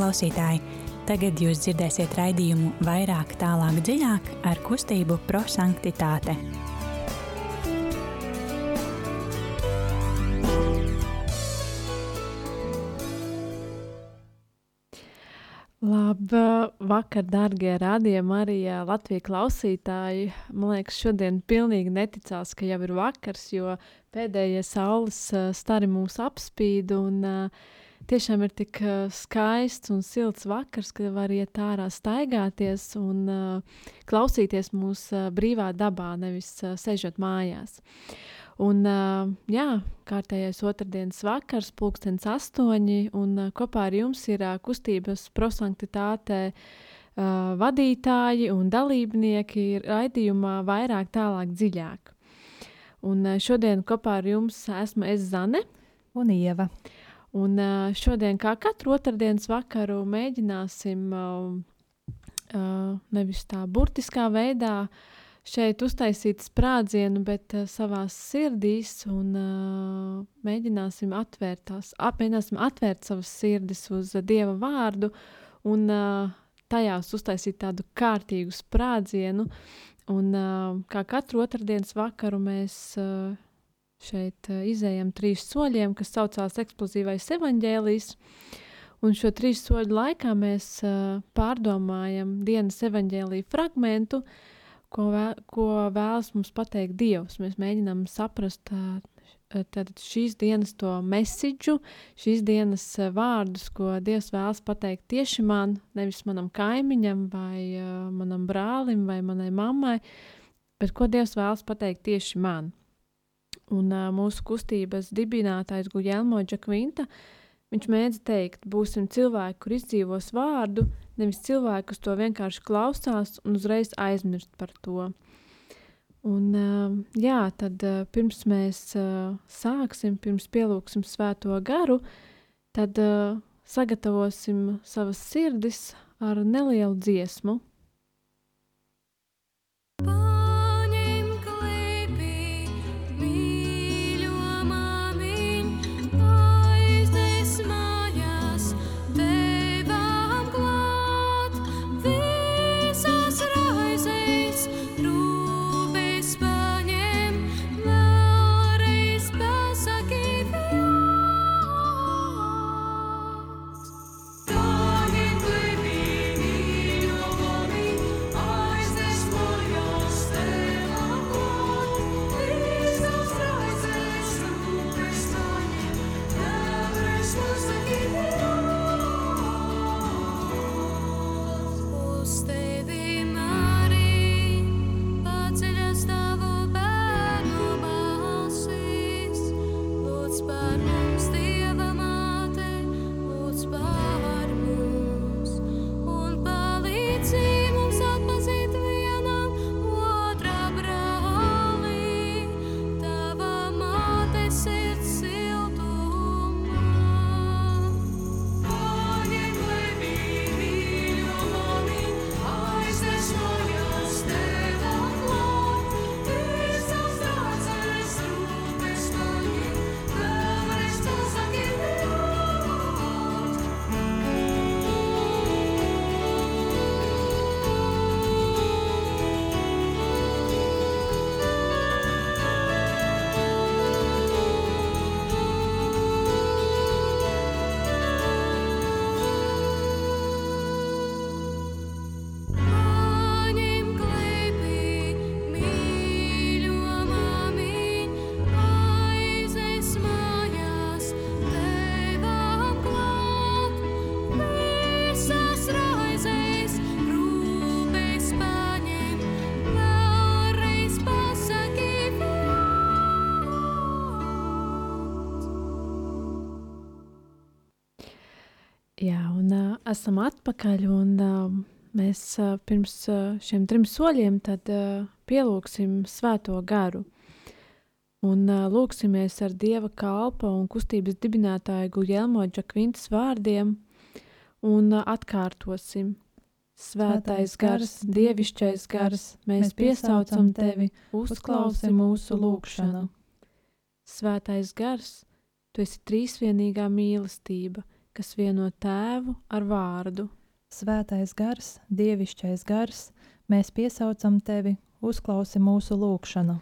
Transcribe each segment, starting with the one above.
klausītāji! Tagad jūs dzirdēsiet raidījumu vairāk, tālāk, dziļāk ar kustību prosanktitāte. Labvakar, darbie radījumi, arī Latvijas klausītāji. Man liekas, šodien pilnīgi neticās, ka jau ir vakars, jo pēdējie saules stari mūs apspīd. Un, tiešām ir tik skaists un silts vakars, ka var iet ārā staigāties un klausīties mūsu brīvā dabā, nevis sežot mājās. Un, jā, kārtējais otrdienas vakars, pulkstenis astoņi, un kopā ar jums ir kustības prosanktitāte vadītāji un dalībnieki raidījumā vairāk, tālāk, dziļāk. Un šodien kopā ar jums esmu es Zane un Ieva. Un šodien, kā katru otrdienas vakaru, mēģināsim nevis tā burtiskā veidā šeit uztaisīt sprādzienu, bet savā sirdīs un mēģināsim atvērt tās, mēģināsim atvērt savas sirdis uz Dieva vārdu un tajās uztaisīt tādu kārtīgu sprādzienu. Un kā katru otrdienas vakaru mēs uh, šeit uh, izējam trīs soļiem, kas saucās eksplozīvais evaņģēlijs. Un šo trīs soļu laikā mēs uh, pārdomājam dienas evaņģēlīja fragmentu, ko, vēl, ko vēlas mums pateikt Dievs. Mēs mēģinām saprast tad šīs dienas to mesidžu, šīs dienas vārdus, ko Dievs vēlas pateikt tieši man, nevis manam kaimiņam, vai manam brālim, vai manai mammai, bet ko Dievs vēlas pateikt tieši man. Un uh, mūsu kustības dibinātājs Guļelmo Džakvinta, viņš mēdz teikt, būsim cilvēki, kur izdzīvos vārdu, nevis cilvēki, kas to vienkārši klausās un uzreiz aizmirst par to. Un, jā, tad pirms mēs sāksim, pirms pielūgsim svēto garu, tad sagatavosim savas sirdis ar nelielu dziesmu. Esam atpakaļ un uh, mēs uh, pirms uh, šiem trim soļiem tad uh, pielūgsim svēto garu. Un uh, lūksimies ar Dieva kalpa un kustības dibinātāju Guļelmo Džakvintas vārdiem un uh, atkārtosim. Svētais gars, dievišķais gars, mēs piesaucam tevi, uzklausi mūsu lūgšanu. Svētais gars, tu esi trīsvienīgā mīlestība – kas vieno tēvu ar vārdu. Svētais gars, dievišķais gars, mēs piesaucam tevi, uzklausi mūsu lūgšanu.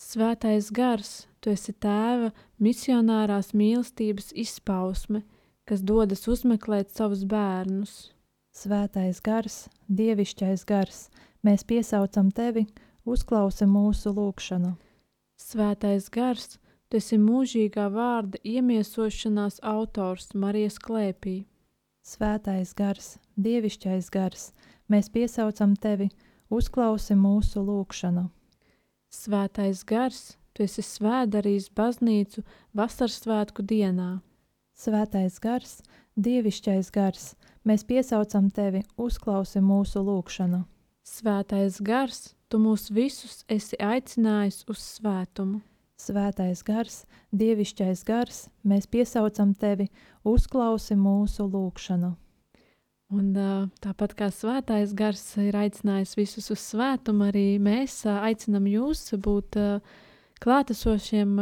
Svētais gars, tu esi tēva misionārās mīlestības izpausme, kas dodas uzmeklēt savus bērnus. Svētais gars, dievišķais gars, mēs piesaucam tevi, uzklausi mūsu lūgšanu. Svētais gars, tu esi mūžīgā vārda iemiesošanās autors Marijas klēpī. Svētais gars, dievišķais gars, mēs piesaucam tevi, uzklausi mūsu lūgšanu. Svētais gars, tu esi svētdarījis baznīcu vasaras svētku dienā. Svētais gars, dievišķais gars, mēs piesaucam tevi, uzklausi mūsu lūgšanu. Svētais gars, tu mūs visus esi aicinājis uz svētumu. Svētais gars, dievišķais gars, mēs piesaucam tevi, uzklausi mūsu lūgšanu. Un, tāpat kā svētais gars ir aicinājis visus uz svētumu, arī mēs aicinām jūs būt klātesošiem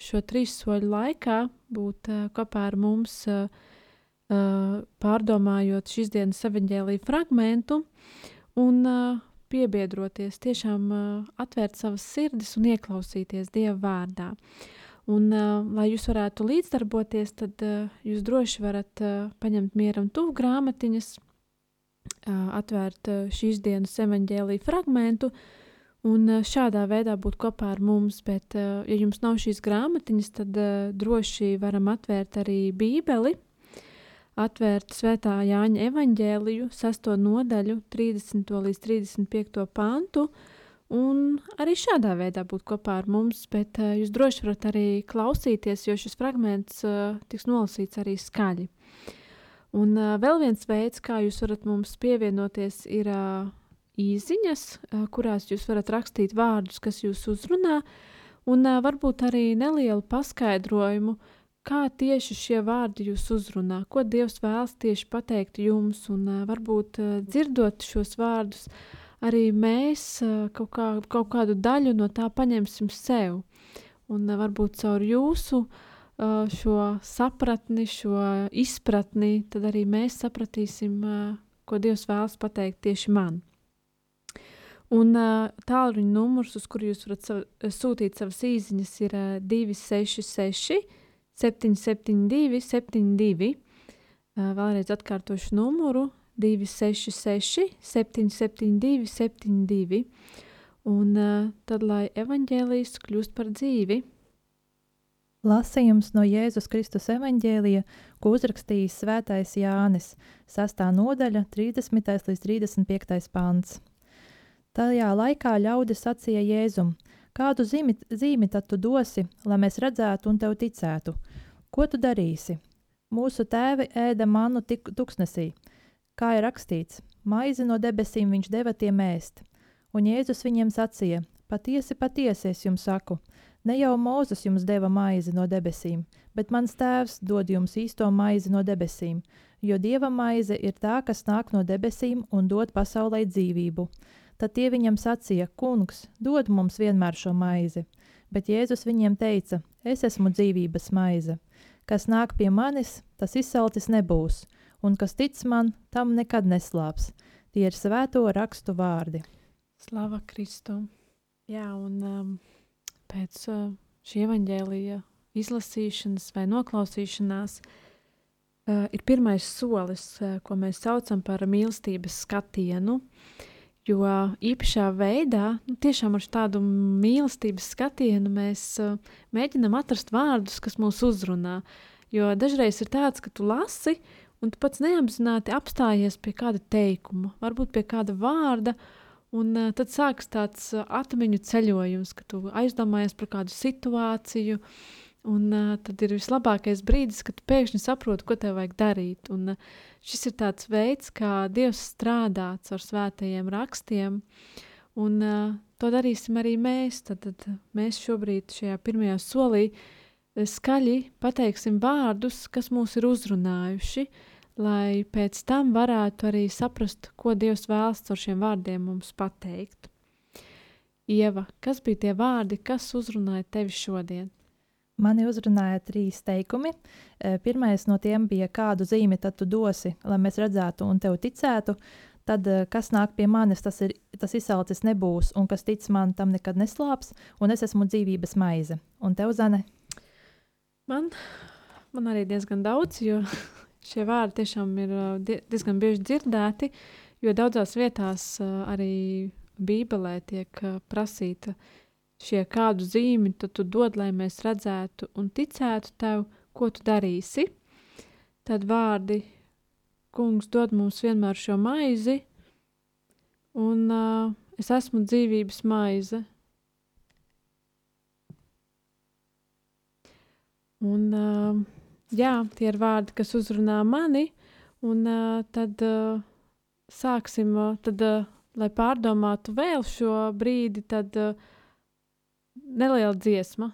šo trīs soļu laikā, būt kopā ar mums, pārdomājot šīs dienas evaņģēlīju fragmentu un piebiedroties, tiešām atvērt savas sirdis un ieklausīties Dieva vārdā. Un, uh, lai jūs varētu līdzdarboties, tad uh, jūs droši varat uh, paņemt mieram tuvu grāmatiņas, uh, atvērt uh, šīs dienas evaņģēlīju fragmentu un uh, šādā veidā būt kopā ar mums. Bet, uh, ja jums nav šīs grāmatiņas, tad uh, droši varam atvērt arī Bībeli, atvērt Svētā Jāņa evaņģēliju, 6. nodaļu, 30. līdz 35. pantu. Uh, Un arī šādā veidā būt kopā ar mums, bet uh, jūs droši varat arī klausīties, jo šis fragments uh, tiks nolasīts arī skaļi. Un uh, vēl viens veids, kā jūs varat mums pievienoties, ir uh, īsiņas, uh, kurās jūs varat rakstīt vārdus, kas jūs uzrunā, un uh, varbūt arī nelielu paskaidrojumu, kā tieši šie vārdi jūs uzrunā, ko Dievs vēlas tieši pateikt jums, un uh, varbūt uh, dzirdot šos vārdus, uh, arī mēs kaut, kā, kaut kādu daļu no tā paņemsim sev. Un varbūt caur jūsu šo sapratni, šo izpratni, tad arī mēs sapratīsim, ko Dievs vēlas pateikt tieši man. Un tālruņa numurs, uz kuru jūs varat sav, sūtīt savas īsiņas, ir 266, 772, 72. Vēlreiz atkārtošu numuru 266, 772, 72. Un uh, tad, lai evaņģēlijas kļūst par dzīvi. Lasījums no Jēzus Kristus evaņģēlija, ko uzrakstījis Svētais Jānis, 6. nodaļa, 30. līdz 35. pants. Tajā laikā ļaudis sacīja Jēzum: Kādu zīmi, zīmi tad tu dosi, lai mēs redzētu un tev ticētu? Ko tu darīsi? Mūsu tēvi ēda manu tik tuksnesī, Kā ir rakstīts, maizi no debesīm viņš deva tiem ēst. Un Jēzus viņiem sacīja: Patiesi, patiesi es jums saku, ne jau Mūzes jums deva maizi no debesīm, bet mans tēvs dod jums īsto maizi no debesīm, jo dieva maize ir tā, kas nāk no debesīm un dod pasaulē dzīvību. Tad tie viņam sacīja: Kungs, dod mums vienmēr šo maizi. Bet Jēzus viņiem teica: Es esmu dzīvības maize. Kas nāk pie manis, tas izsalcis nebūs un kas tic man, tam nekad neslāps. Tie ir svēto rakstu vārdi. Slava Kristum! Jā, un um, pēc uh, šī evaņģēlija izlasīšanas vai noklausīšanās uh, ir pirmais solis, uh, ko mēs saucam par mīlestības skatienu. Jo uh, īpašā veidā, nu, tiešām ar tādu mīlestības skatienu, mēs uh, mēģinām atrast vārdus, kas mūs uzrunā. Jo dažreiz ir tāds, ka tu lasi, un tu pats neapzināti apstājies pie kāda teikuma, varbūt pie kāda vārda, un uh, tad sākas tāds uh, atmiņu ceļojums, ka tu aizdomājies par kādu situāciju, un uh, tad ir vislabākais brīdis, kad pēkšņi saproti, ko tev vajag darīt. Un, uh, šis ir tāds veids, kā Dievs strādā ar svētajiem rakstiem, un uh, to darīsim arī mēs. Tad, tad mēs šobrīd šajā pirmajā solī skaļi pateiksim vārdus, kas mūs ir uzrunājuši, lai pēc tam varētu arī saprast, ko Dievs vēlas ar šiem vārdiem mums pateikt. Ieva, kas bija tie vārdi, kas uzrunāja tevi šodien? Mani uzrunāja trīs teikumi. Eh, pirmais no tiem bija, kādu zīmi tad tu dosi, lai mēs redzētu un tev ticētu. Tad, eh, kas nāk pie manis, tas, ir, tas izsalcis nebūs, un kas tic man, tam nekad neslāps, un es esmu dzīvības maize. Un tev, Zane? Man, man arī diezgan daudz, jo šie vārdi tiešām ir diezgan bieži dzirdēti, jo daudzās vietās arī Bībelē tiek prasīta šie kādu zīmi, tad tu dod, lai mēs redzētu un ticētu tev, ko tu darīsi. Tad vārdi, kungs dod mums vienmēr šo maizi, un uh, es esmu dzīvības maize. Un, uh, jā, tie ir vārdi, kas uzrunā mani, un uh, tad uh, sāksim, uh, tad, uh, lai pārdomātu vēl šo brīdi, tad uh, neliela dziesma.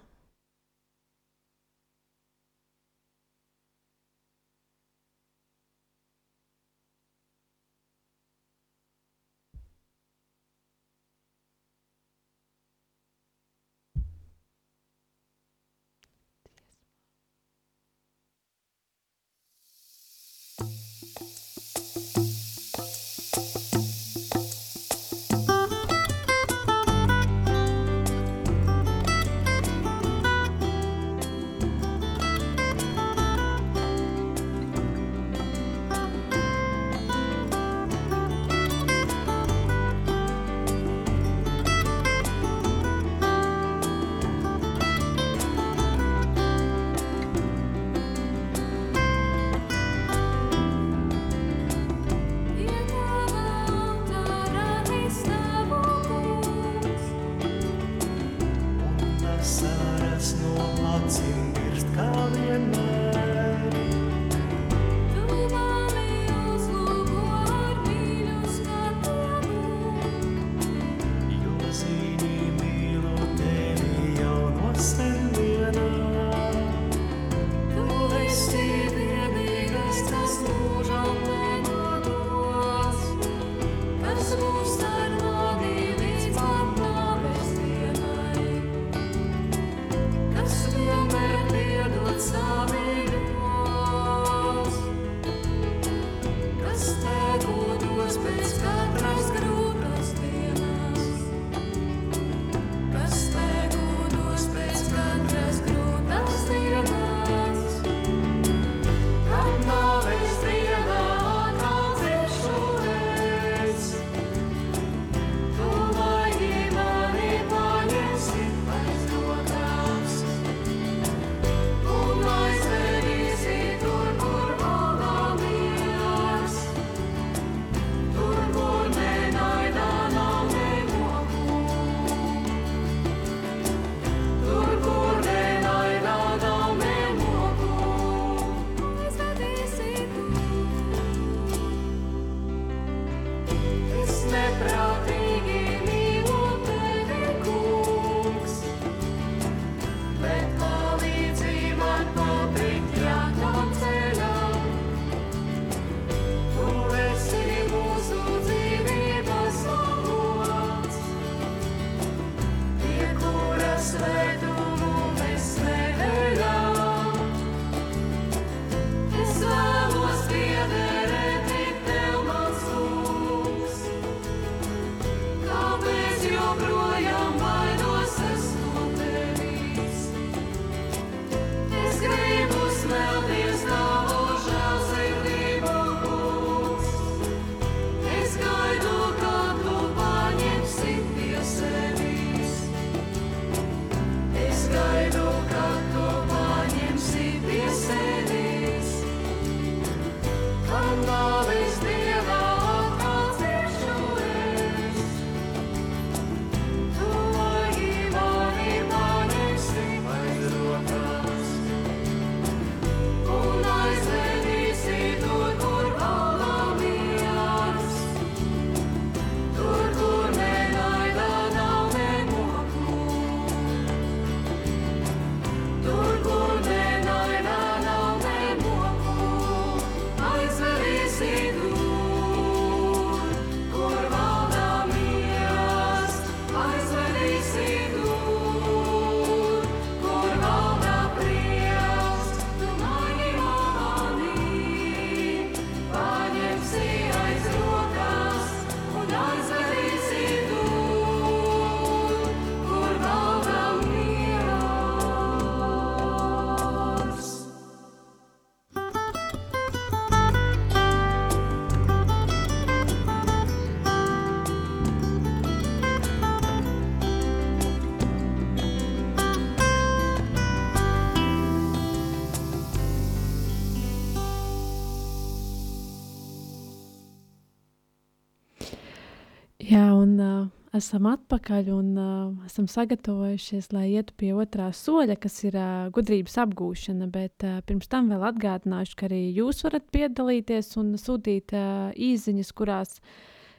Esam atpakaļ un uh, esam sagatavojušies, lai ietu pie otrā soļa, kas ir uh, gudrības apgūšana. Bet uh, pirms tam vēl atgādināšu, ka arī jūs varat piedalīties un sūtīt uh, īsiņas, kurās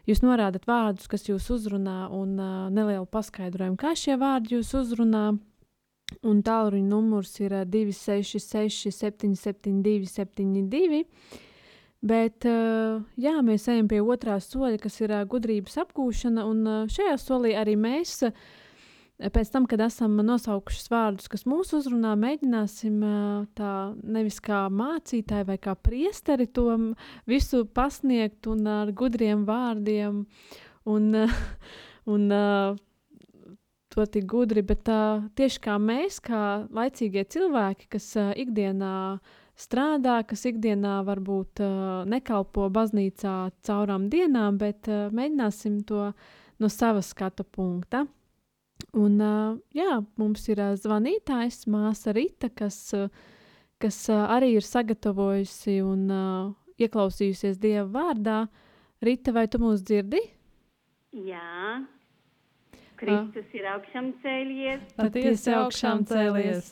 jūs norādat vārdus, kas jūs uzrunā, un uh, nelielu paskaidrojumu, kā šie vārdi jūs uzrunā. Un tālruņa numurs ir uh, 266, 772, 72. Bet uh, jā, mēs ejam pie otrā soļa, kas ir uh, gudrības apgūšana. Un uh, šajā solī arī mēs, pēc tam, kad esam nosaukuši vārdus, kas mūs uzrunā, mēģināsim tā nevis kā mācītāji vai kā priesteri to visu pasniegt un ar gudriem vārdiem. Un, un, to tik gudri, bet tieši kā mēs, kā laicīgie cilvēki, kas ikdienā strādā, kas ikdienā varbūt nekalpo baznīcā caurām dienām, bet mēģināsim to no sava skatu punkta. Un, jā, mums ir zvanītājs, māsa Rita, kas, kas arī ir sagatavojusi un ieklausījusies Dieva vārdā. Rita, vai tu mūs dzirdi? Jā, Kristus ir augšām cēlies. Patiesi augšām cēlies.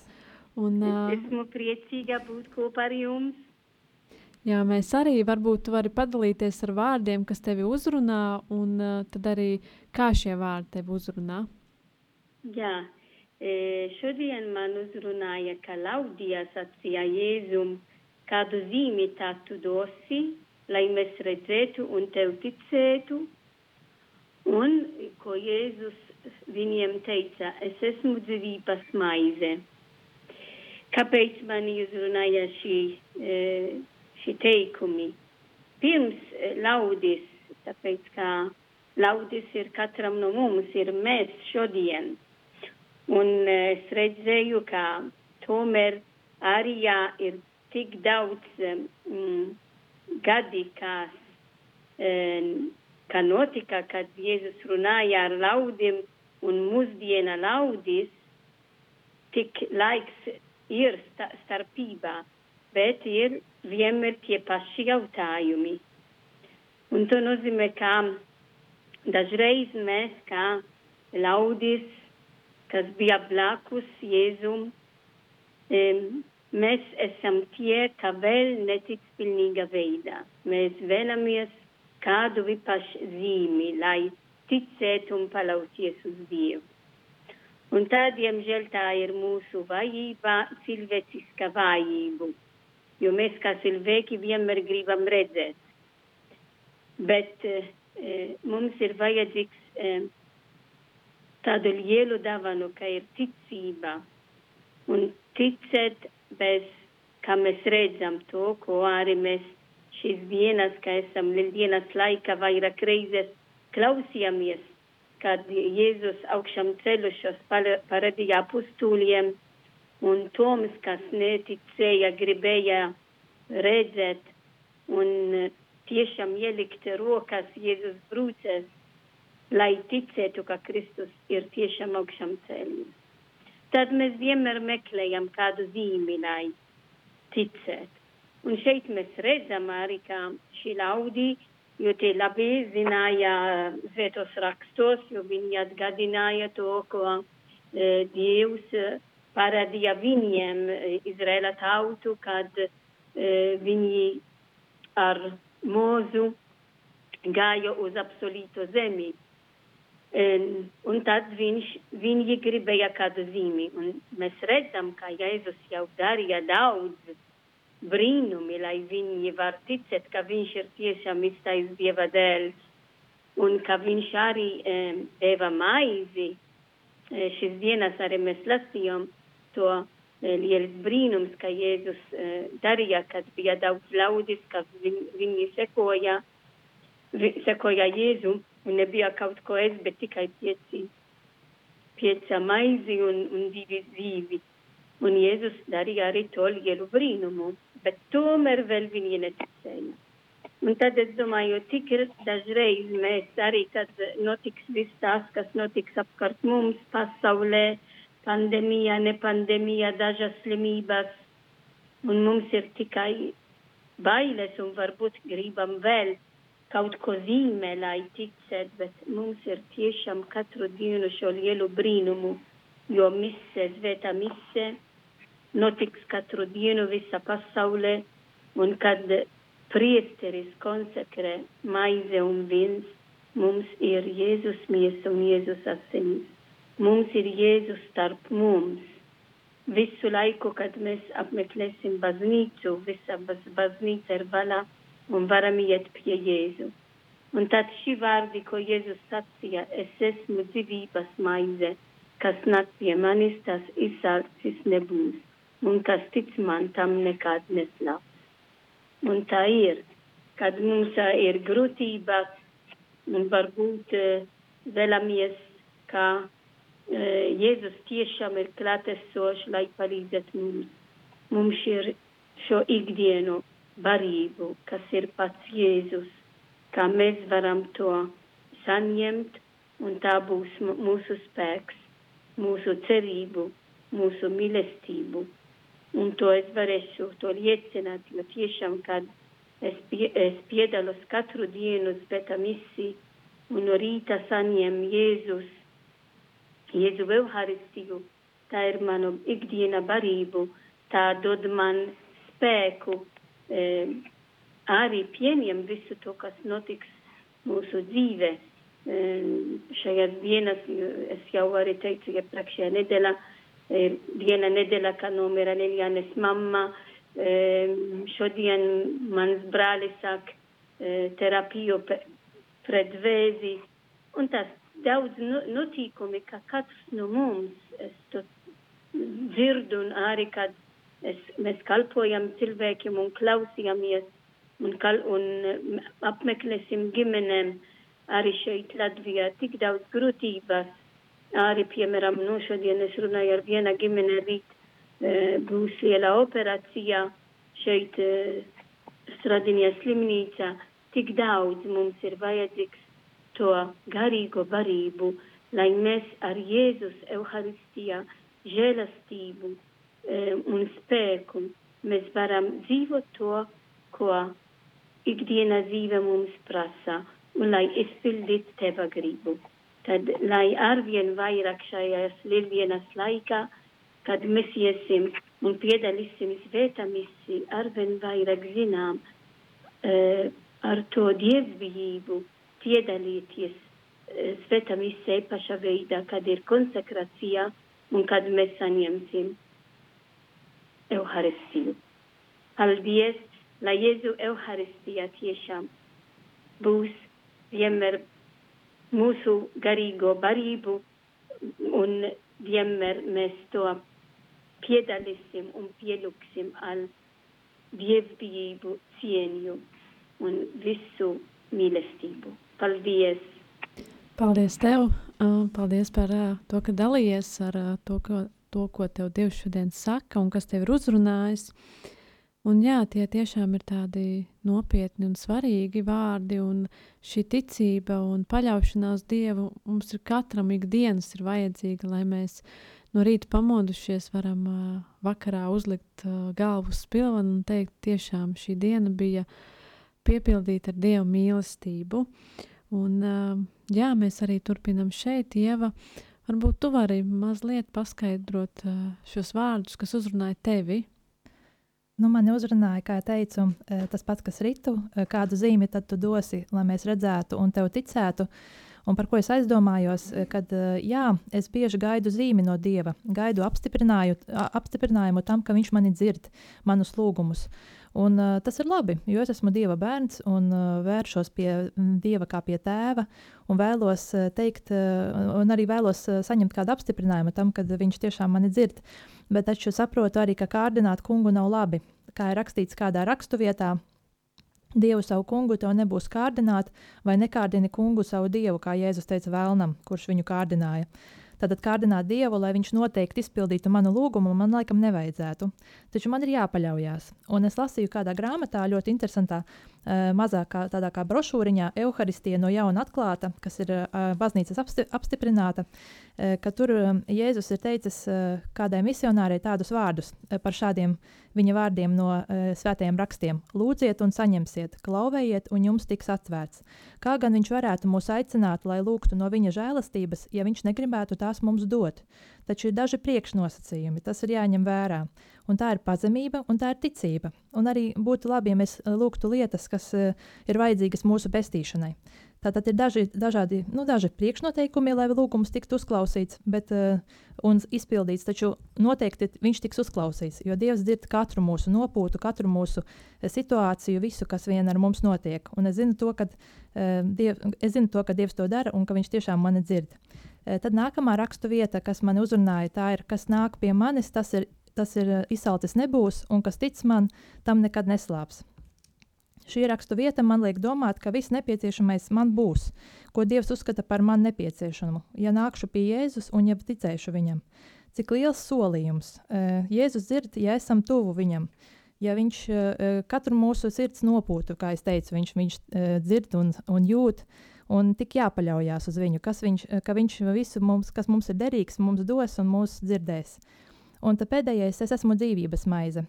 Un, es esmu priecīga būt kopā ar jums. Jā, mēs arī varbūt vari padalīties ar vārdiem, kas tevi uzrunā, un tad arī kā šie vārdi tevi uzrunā. Jā, e, šodien man uzrunāja, ka Laudija sacīja Jēzum, kādu zīmi tā tu dosi, lai mēs redzētu un tev ticētu. Un, ko Jēzus viņiem teica, es esmu dzīvības maize. Kāpēc man uzrunāja šī, e, šī teikumi? Pirms e, laudis, tāpēc kā laudis ir katram no mums, ir mēs šodien. Un e, es redzēju, ka tomēr arī jā, ir tik daudz mm, gadi, kas, kā notika, kad Jēzus runāja ar laudiem un mūsdiena laudis, tik laiks ir sta starpībā, bet ir vienmēr tie paši jautājumi. Un to nozīmē, ka dažreiz mēs, kā laudis, kas bija blakus Jēzum, mēs esam tie, ka vēl netic pilnīga veidā. Mēs vēlamies kādu vipašu zīmi, lai ticētu un palauties uz Dievu. Un tā, diemžēl, tā ir mūsu vājība, cilvēciska vājība. Jo mēs kā cilvēki vienmēr gribam redzēt. Bet e, mums ir vajadzīgs e, tādu lielu dāvanu, kā ir ticība. Un ticēt bez, kā mēs redzam to, ko arī mēs šīs dienas, kā esam lieldienas laika vairāk reizes klausījāmies kad Jēzus augšām ceļušos parādīja apustūļiem, un Toms, kas neticēja, gribēja redzēt un tiešām ielikt rokas Jēzus brūcēs, lai ticētu, ka Kristus ir tiešām augšām ceļus. Tad mēs vienmēr meklējam kādu zīmi, lai ticētu. Un šeit mēs redzam arī, ka šī laudīja jo tie labi zināja svētos rakstos, jo viņi atgādināja to, ko e, Dievs e, parādīja viņiem, e, Izraela tautu, kad e, viņi ar mūzu gāja uz absolūto zemi. E, un tad viņš, viņi gribēja kādu zīmi. Un mēs redzam, ka Jēzus jau darīja daudz brīnumi, lai viņi var ticēt, ka viņš ir tiešām iztais Dieva dēls un ka viņš arī um, deva maizi. E, šis dienas arī mēs lasījām to e, liels brīnums, ka Jēzus e, darīja, kad bija daudz ļaudis, ka viņ, viņi sekoja, vi, sekoja Jēzu un nebija kaut ko es, bet tikai pieci, pieca maizi un, un divi zīvi. Un Jēzus darīja arī to lielu brīnumu bet tomēr vēl viņi neticēja. Un tad es domāju, cik ir dažreiz mēs arī, kad notiks viss tas, kas notiks apkārt mums pasaulē, pandēmija, ne pandēmija, dažas slimības, un mums ir tikai bailes un varbūt gribam vēl kaut ko zīmē, lai ticētu, bet mums ir tiešām katru dienu šo lielu brīnumu, jo mise, svētā mise, notiks katru dienu visa pasaulē, un kad priesteris konsekrē maize un vins, mums ir Jēzus miesa un Jēzus asinis. Mums ir Jēzus starp mums. Visu laiku, kad mēs apmeklēsim baznīcu, visa baznīca ir vaļā un varam iet pie Jēzu. Un tad šī vārdi, ko Jēzus sacīja, es esmu dzīvības maize, kas nāk pie manis, tas izsalcis nebūs, un kas tic man, tam nekad neslāps. Un tā ir, kad mums ir grūtības, un varbūt vēlamies, ka Jēzus tiešām ir klātesošs, lai palīdzētu mums. Mums ir šo ikdienu barību, kas ir pats Jēzus, kā mēs varam to saņemt, un tā būs mūsu spēks, mūsu cerību, mūsu mīlestību. Un to es varēšu to liecināt, jo tiešām, kad es, pie, es piedalos katru dienu svētā misija, un no rīta saņem Jēzus, Jēzu Euharistiju, tā ir manu ikdiena barību, tā dod man spēku e, arī pieņem visu to, kas notiks mūsu dzīvē. E, šajās dienas, es jau arī teicu, iepriekšējā nedēļā, e, viena nedēļa, kad nomira Lilianes mamma, e, šodien mans brālis sāk e, terapiju pret vēzi, un tas daudz notikumi, ka katrs no mums, es to dzirdu un arī, kad es, mēs kalpojam cilvēkiem un klausījāmies un, kal, un apmeklēsim ģimenēm arī šeit Latvijā tik daudz grūtības. Arī, piemēram, no šodien es runāju ar viena ģimene rīt e, būs liela operācija šeit e, Stradinija slimnīca. Tik daudz mums ir vajadzīgs to garīgo barību, lai mēs ar Jēzus Euharistijā žēlastību un spēku mēs varam dzīvot to, ko ikdiena dzīve mums prasa, un lai izpildītu teva gribu. Tad, lai arvien vairāk šajās lielvienas laikā, kad mēs iesim un piedalīsim svētā misiju, arvien vairāk zinām uh, ar to dievbijību piedalīties uh, svētā misija pašā veidā, kad ir konsekrācija un kad mēs saņemsim Euharistiju. Paldies, lai Jēzu Euharistija tiešām būs vienmēr mūsu garīgo barību un vienmēr mēs to piedalīsim un pielūksim ar dievbijību, cieņu un visu mīlestību. Paldies! Paldies tev! Paldies par to, ka dalījies ar to, ko to, ko tev Dievs šodien saka un kas tev ir uzrunājis. Un jā, tie tiešām ir tādi nopietni un svarīgi vārdi, un šī ticība un paļaušanās Dievu mums ir katram ikdienas ir vajadzīga, lai mēs no rīta pamodušies varam uh, vakarā uzlikt uh, galvu uz pilvenu un teikt, tiešām šī diena bija piepildīta ar Dieva mīlestību. Un uh, jā, mēs arī turpinam šeit, Ieva, Varbūt tu vari mazliet paskaidrot uh, šos vārdus, kas uzrunāja tevi. Nu, mani uzrunāja, kā teicu, uh, tas pats, kas ritu, uh, kādu zīmi tad tu dosi, lai mēs redzētu un tev ticētu. Un par ko es aizdomājos, kad jā, es bieži gaidu zīmi no Dieva, gaidu apstiprinājumu tam, ka Viņš mani dzird, manus lūgumus. Un, uh, tas ir labi, jo es esmu Dieva bērns un uh, vēršos pie Dieva kā pie tēva. Un vēlos uh, teikt, uh, un arī vēlos uh, saņemt kādu apstiprinājumu tam, ka viņš tiešām mani dzird. Bet taču saprotu arī, ka kārdināt kungu nav labi. Kā ir rakstīts kādā raksturvietā, Dievu savu kungu tev nebūs kārdināt, vai nekārdini kungu savu dievu, kā Jēzus teica vēlnam, kurš viņu kārdināja. Uh, Tātad kārdināt Dievu, lai viņš noteikti izpildītu manu lūgumu, man laikam nevajadzētu. Taču man ir jāpaļaujas. Un es lasīju kādā grāmatā ļoti interesantā, mazākā tādā kā brošūriņā Euharistija no jauna atklāta, kas ir baznīcas apsti apstiprināta, ka tur Jēzus ir teicis kādai misionārei tādus vārdus par šādiem viņa vārdiem no svētajiem rakstiem: Lūdziet un saņemsiet, klauvējiet un jums tiks atvērts. Kā gan viņš varētu mūs aicināt, lai lūgtu no viņa žēlastības, ja viņš negribētu tās mums dot? Taču ir daži priekšnosacījumi, tas ir jāņem vērā. Un tā ir pazemība un tā ir ticība. Un arī būtu labi, ja mēs lūgtu lietas, kas ir vajadzīgas mūsu pestīšanai. Tātad ir daži, dažādi nu, daži priekšnoteikumi, lai lūgums tiktu uzklausīts bet, uh, un izpildīts. Taču noteikti viņš tiks uzklausīts, jo Dievs dzird katru mūsu nopūtu, katru mūsu situāciju, visu, kas vien ar mums notiek. Un es zinu to, ka, uh, diev, es zinu to, ka Dievs to dara un ka Viņš tiešām mani dzird. Tad nākamā rakstu vieta, kas man uzrunāja, tā ir, kas nāk pie manis, tas ir, tas ir izsalcis nebūs, un kas tic man, tam nekad neslāps. Šī rakstu vieta man liek domāt, ka viss nepieciešamais man būs, ko Dievs uzskata par man nepieciešamu, ja nākšu pie Jēzus un ja ticēšu viņam. Cik liels solījums! Jēzus dzird, ja esam tuvu viņam. Ja viņš katru mūsu sirds nopūtu, kā es teicu, viņš, viņš dzird un, un jūt, un tik jāpaļaujas uz viņu, kas viņš, ka viņš visu mums, kas mums ir derīgs, mums dos un mūs dzirdēs. Un pēdējais, es esmu dzīvības maize.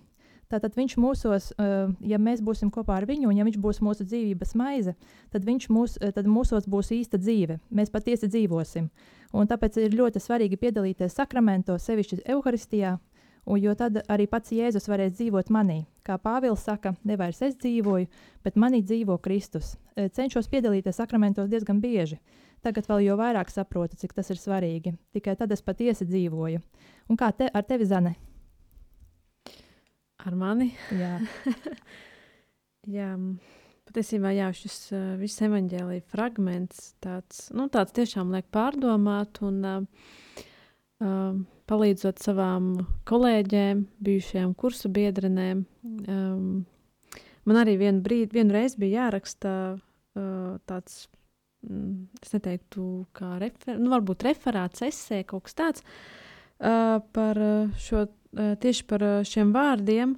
Tātad viņš mūsos, uh, ja mēs būsim kopā ar viņu, un ja viņš būs mūsu dzīvības maize, tad, mūs, tad mūsos būs īsta dzīve. Mēs patiesi dzīvosim. Un tāpēc ir ļoti svarīgi piedalīties sakramentos, sevišķi Euharistijā, un, jo tad arī pats Jēzus varēs dzīvot manī. Kā Pāvils saka, nevairs es dzīvoju, bet manī dzīvo Kristus. Cenšos piedalīties sakramentos diezgan bieži. Tagad vēl jau vairāk saprotu, cik tas ir svarīgi. Tikai tad es patiesi dzīvoju. Un kā te, ar tevi, Zane? Ar mani? Jā. jā, patiesībā jā, šis uh, viss evaņģēlīja fragments tāds, nu, tāds tiešām liek pārdomāt un uh, uh, palīdzot savām kolēģēm, bijušajām kursu biedrenēm. Um, man arī vienu brīdi, vienu reizi bija jāraksta uh, tāds, mm, es neteiktu, kā refer, nu, varbūt referāts, esē, kaut kas tāds uh, par šo Eh, tieši par eh, šiem vārdiem,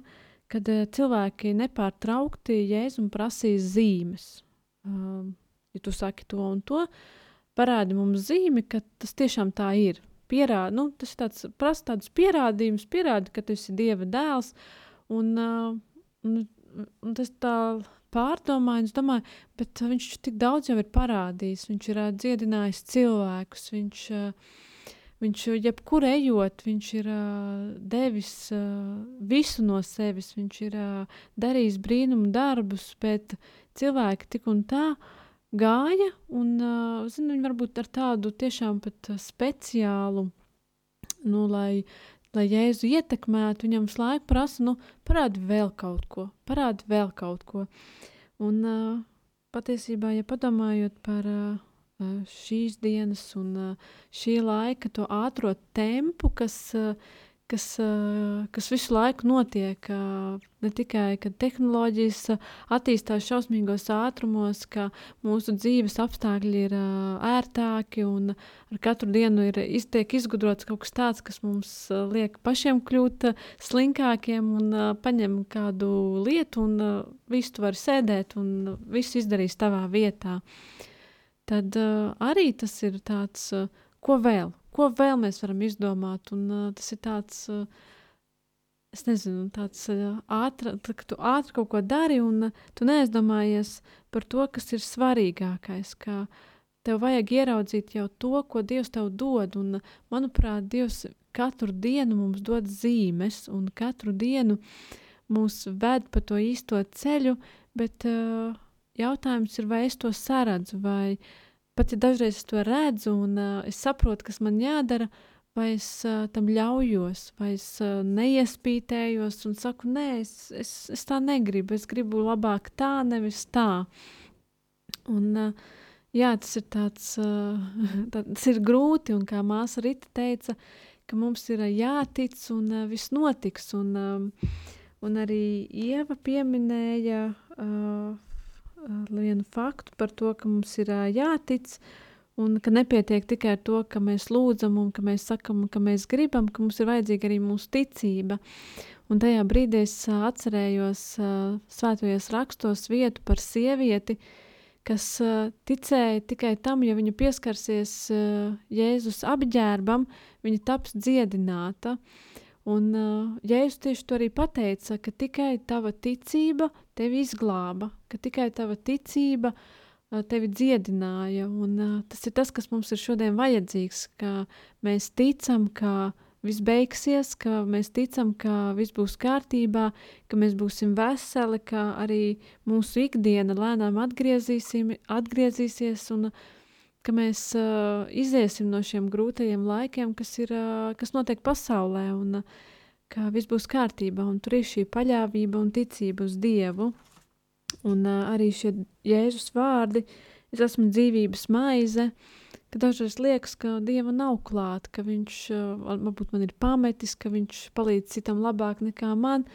kad eh, cilvēki nepārtraukti jēzum prasīs zīmes. Ja tu saki to un to, parādi mums zīmi, ka tas tiešām tā ir. Pierādi, nu, tas ir tāds, prasa tādus pierādījumus, pierādi, ka tu esi Dieva dēls, un, un, un tas tā pārdomāju, es domāju, bet viņš tik daudz jau ir parādījis, viņš ir dziedinājis cilvēkus, viņš uh, Viņš jebkur ejot, viņš ir uh, devis uh, visu no sevis, viņš ir uh, darījis brīnumu darbus, bet cilvēki tik un tā gāja, un uh, zinu, viņi varbūt ar tādu tiešām pat speciālu, nu, lai, lai Jēzu ietekmētu, viņam laiku prasa, nu, parādi vēl kaut ko, parādi vēl kaut ko. Un uh, patiesībā, ja padomājot par uh, šīs dienas un šī laika, to ātrā tempu, kas, kas, kas visu laiku notiek. Ne tikai, kad tehnoloģijas attīstās šausmīgos ātrumos, ka mūsu dzīves apstākļi ir ērtāki un ar katru dienu ir iztiek izgudrots kaut kas tāds, kas mums liek pašiem kļūt slinkākiem un paņem kādu lietu un visu tu vari sēdēt un visu izdarīs tavā vietā. Uh, tad uh, arī tas ir tāds, uh, ko vēl, ko vēl mēs varam izdomāt. Un, uh, tas ir tāds, uh, es nezinu, tāds uh, ātri, tā, ka tu ātri kaut ko dari un uh, tu neaizdomājies par to, kas ir svarīgākais. Ka tev vajag ieraudzīt jau to, ko Dievs tev dod. Un, manuprāt, Dievs katru dienu mums dod zīmes un katru dienu mūs ved pa to īsto ceļu, bet uh, Jautājums ir, vai es to saredzu, vai pat ja dažreiz es to redzu un uh, es saprotu, kas man jādara, vai es uh, tam ļaujos, vai es uh, neiespītējos un saku, nē, es, es, es tā negribu, es gribu labāk tā, nevis tā. Un, uh, jā, tas ir tāds, uh, tas ir grūti, un kā māsa Rita teica, ka mums ir jātic un uh, viss notiks, un, uh, un arī Ieva pieminēja uh, vienu faktu par to, ka mums ir jātic un ka nepietiek tikai ar to, ka mēs lūdzam un ka mēs sakam, ka mēs gribam, ka mums ir vajadzīga arī mūsu ticība. Un tajā brīdī es uh, atcerējos uh, svētajos rakstos vietu par sievieti, kas uh, ticēja tikai tam, ja viņa pieskarsies uh, Jēzus apģērbam, viņa taps dziedināta. Un uh, Jēzus tieši to arī pateica, ka tikai tava ticība tevi izglāba, ka tikai tava ticība uh, tevi dziedināja. Un, uh, tas ir tas, kas mums ir šodien vajadzīgs, ka mēs ticam, ka viss beigsies, ka mēs ticam, ka viss būs kārtībā, ka mēs būsim veseli, ka arī mūsu ikdiena lēnām atgriezīsies un ka mēs uh, iziesim no šiem grūtajiem laikiem, kas, ir, uh, kas notiek pasaulē, un uh, ka viss būs kārtībā, un tur ir šī paļāvība un ticība uz Dievu. Un uh, arī šie Jēzus vārdi, es esmu dzīvības maize, ka dažreiz liekas, ka Dieva nav klāt, ka viņš uh, varbūt man ir pametis, ka viņš palīdz citam labāk nekā man,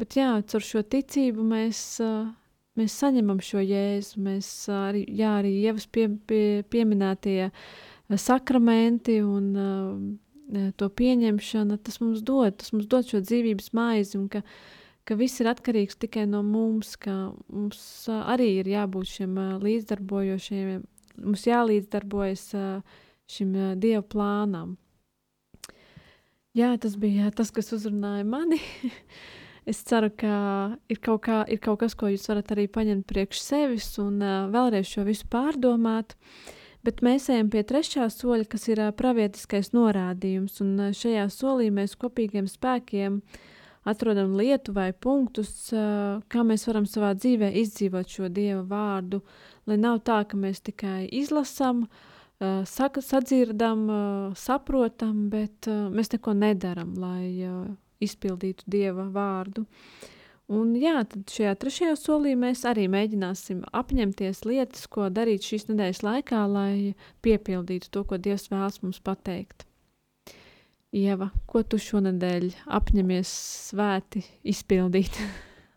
bet jā, caur šo ticību mēs, uh, mēs saņemam šo Jēzu, mēs uh, arī, jā, arī Ievas pie, pie, pieminētie uh, sakramenti un uh, to pieņemšana, tas mums dod, tas mums dod šo dzīvības maizi un ka uh, ka viss ir atkarīgs tikai no mums, ka mums arī ir jābūt šiem līdzdarbojošiem, mums jālīdzdarbojas šim dievu plānam. Jā, tas bija tas, kas uzrunāja mani. es ceru, ka ir kaut, kā, ir kaut kas, ko jūs varat arī paņemt priekš sevis un uh, vēlreiz šo visu pārdomāt. Bet mēs ejam pie trešā soļa, kas ir uh, pravietiskais norādījums, un uh, šajā solī mēs kopīgiem spēkiem uh, atrodam lietu vai punktus, kā mēs varam savā dzīvē izdzīvot šo Dieva vārdu, lai nav tā, ka mēs tikai izlasām, saka, sadzirdam, saprotam, bet mēs neko nedaram, lai izpildītu Dieva vārdu. Un jā, tad šajā trešajā solī mēs arī mēģināsim apņemties lietas, ko darīt šīs nedēļas laikā, lai piepildītu to, ko Dievs vēlas mums pateikt. Ieva, ko tu šonadēļ apņemies svēti izpildīt?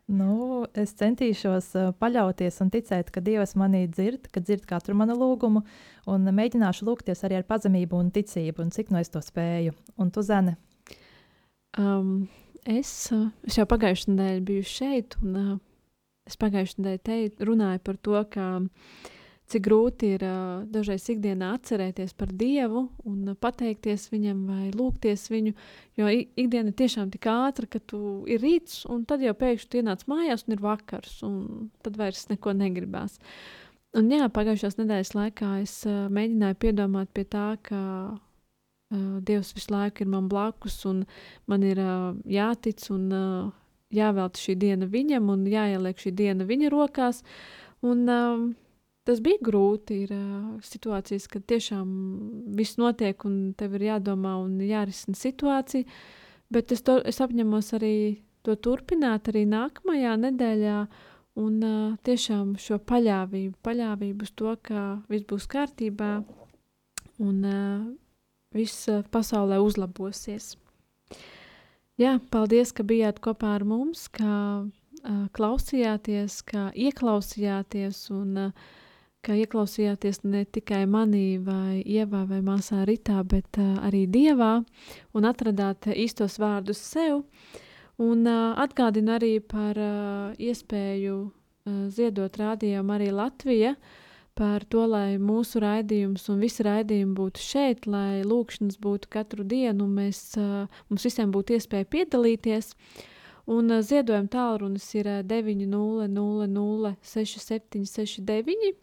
Nu, es centīšos uh, paļauties un ticēt, ka Dievs manī dzird, ka dzird katru manu lūgumu, un mēģināšu lūgties arī ar pazemību un ticību, un cik no es to spēju. Un tu, Zane? Um, es, es jau pagājušajā nedēļā biju šeit, un uh, es pagājušajā nedēļā runāju par to, ka cik grūti ir uh, dažreiz ikdienā atcerēties par Dievu un uh, pateikties Viņam vai lūgties Viņu, jo ikdiena ir tiešām tik ātra, ka tu ir rīts, un tad jau pēkšņi ienāc mājās un ir vakars, un tad vairs neko negribās. Un jā, pagājušās nedēļas laikā es uh, mēģināju piedomāt pie tā, ka Dievs visu laiku ir man blakus, un man ir uh, jātic un uh, jāvelta šī diena Viņam, un jāieliek šī diena Viņa rokās, un tas bija grūti. Ir situācijas, kad tiešām viss notiek un tev ir jādomā un jārisina situācija. Bet es, to, es apņemos arī to turpināt arī nākamajā nedēļā. Un uh, tiešām šo paļāvību, paļāvību uz to, ka viss būs kārtībā un uh, viss uh, pasaulē uzlabosies. Jā, paldies, ka bijāt kopā ar mums, ka uh, klausījāties, ka ieklausījāties un uh, ka ieklausījāties ne tikai manī, vai ievā, vai māsā Ritā, bet uh, arī dievā un atradāt īstos vārdus sev. Un uh, atgādinu arī par uh, iespēju uh, ziedot rādījumu arī Latvija par to, lai mūsu raidījums un visi raidījumi būtu šeit, lai lūkšanas būtu katru dienu, un mēs, mums visiem būtu iespēja piedalīties. Un ziedojuma tālrunis ir uh, 900 6769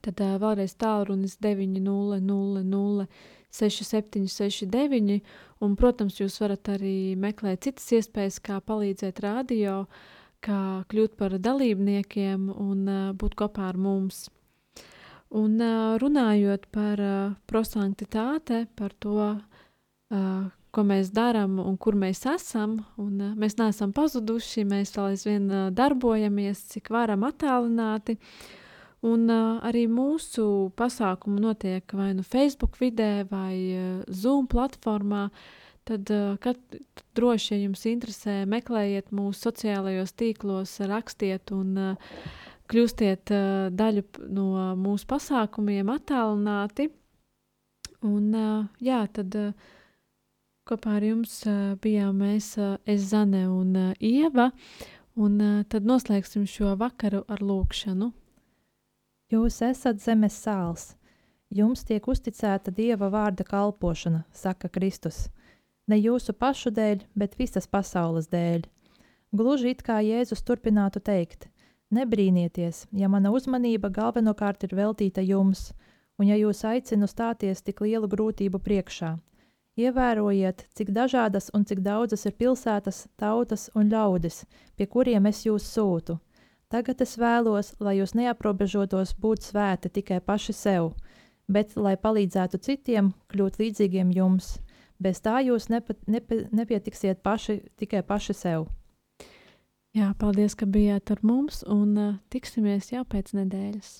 Tad vēlreiz tālrunis 900 6769, un, protams, jūs varat arī meklēt citas iespējas, kā palīdzēt radio, kā kļūt par dalībniekiem un būt kopā ar mums. Un runājot par prosanktitāte, par to, ko mēs darām un kur mēs esam, un uh, mēs neesam pazuduši, mēs vēl aizvien uh, darbojamies, cik varam attālināti, Un uh, arī mūsu pasākumi notiek vai nu Facebook vidē, vai uh, Zoom platformā. Tad, uh, kad droši, ja jums interesē, meklējiet mūsu sociālajos tīklos, rakstiet un uh, kļūstiet uh, daļu no mūsu pasākumiem, attālināti. Un, uh, jā, tad uh, Kopā ar jums uh, bijām mēs, uh, es, Zane un uh, Ieva, un uh, tad noslēgsim šo vakaru ar lūkšanu. Jūs esat zemes sāls. Jums tiek uzticēta Dieva vārda kalpošana, saka Kristus. Ne jūsu pašu dēļ, bet visas pasaules dēļ. Gluži it kā Jēzus turpinātu teikt: Nebrīnieties, ja mana uzmanība galvenokārt ir veltīta jums, un ja jūs aicinu stāties tik lielu grūtību priekšā – Ievērojiet, cik dažādas un cik daudzas ir pilsētas, tautas un ļaudis, pie kuriem es jūs sūtu. Tagad es vēlos, lai jūs neaprobežotos būt svēti tikai paši sev, bet lai palīdzētu citiem kļūt līdzīgiem jums. Bez tā jūs nepa, nepa, nepietiksiet paši, tikai paši sev. Jā, paldies, ka bijāt ar mums un uh, tiksimies jau pēc nedēļas.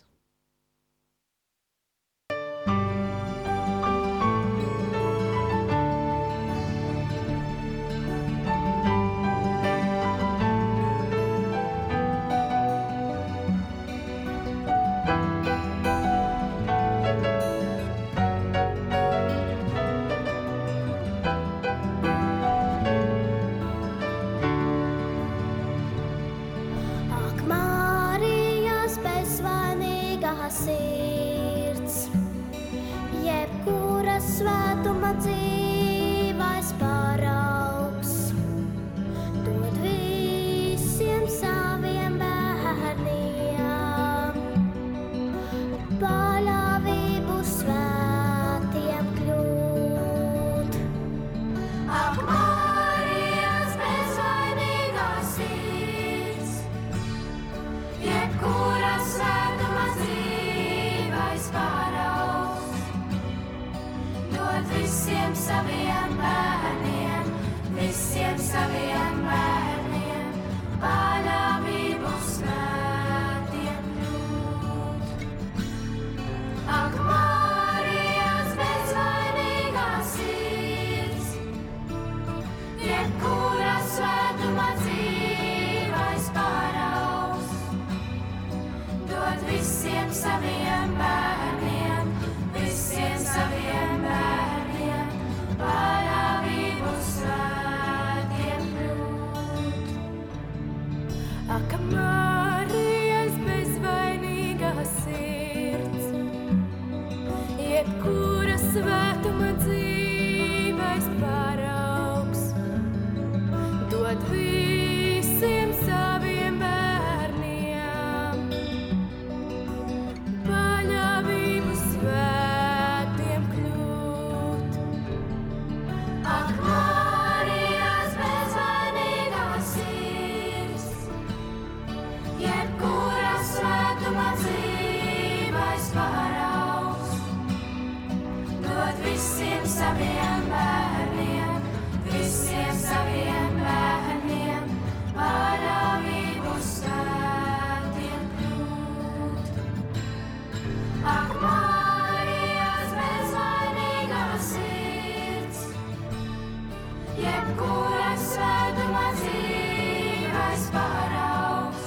tavs paraugs.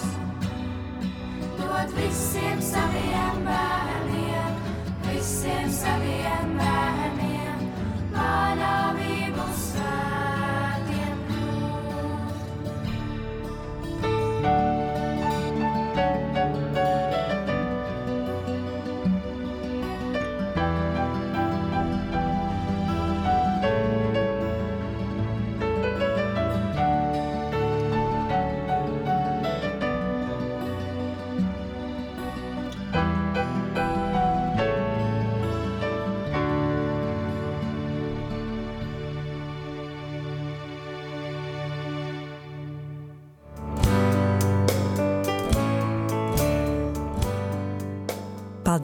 Dod visiem saviem bērniem, visiem saviem bērniem.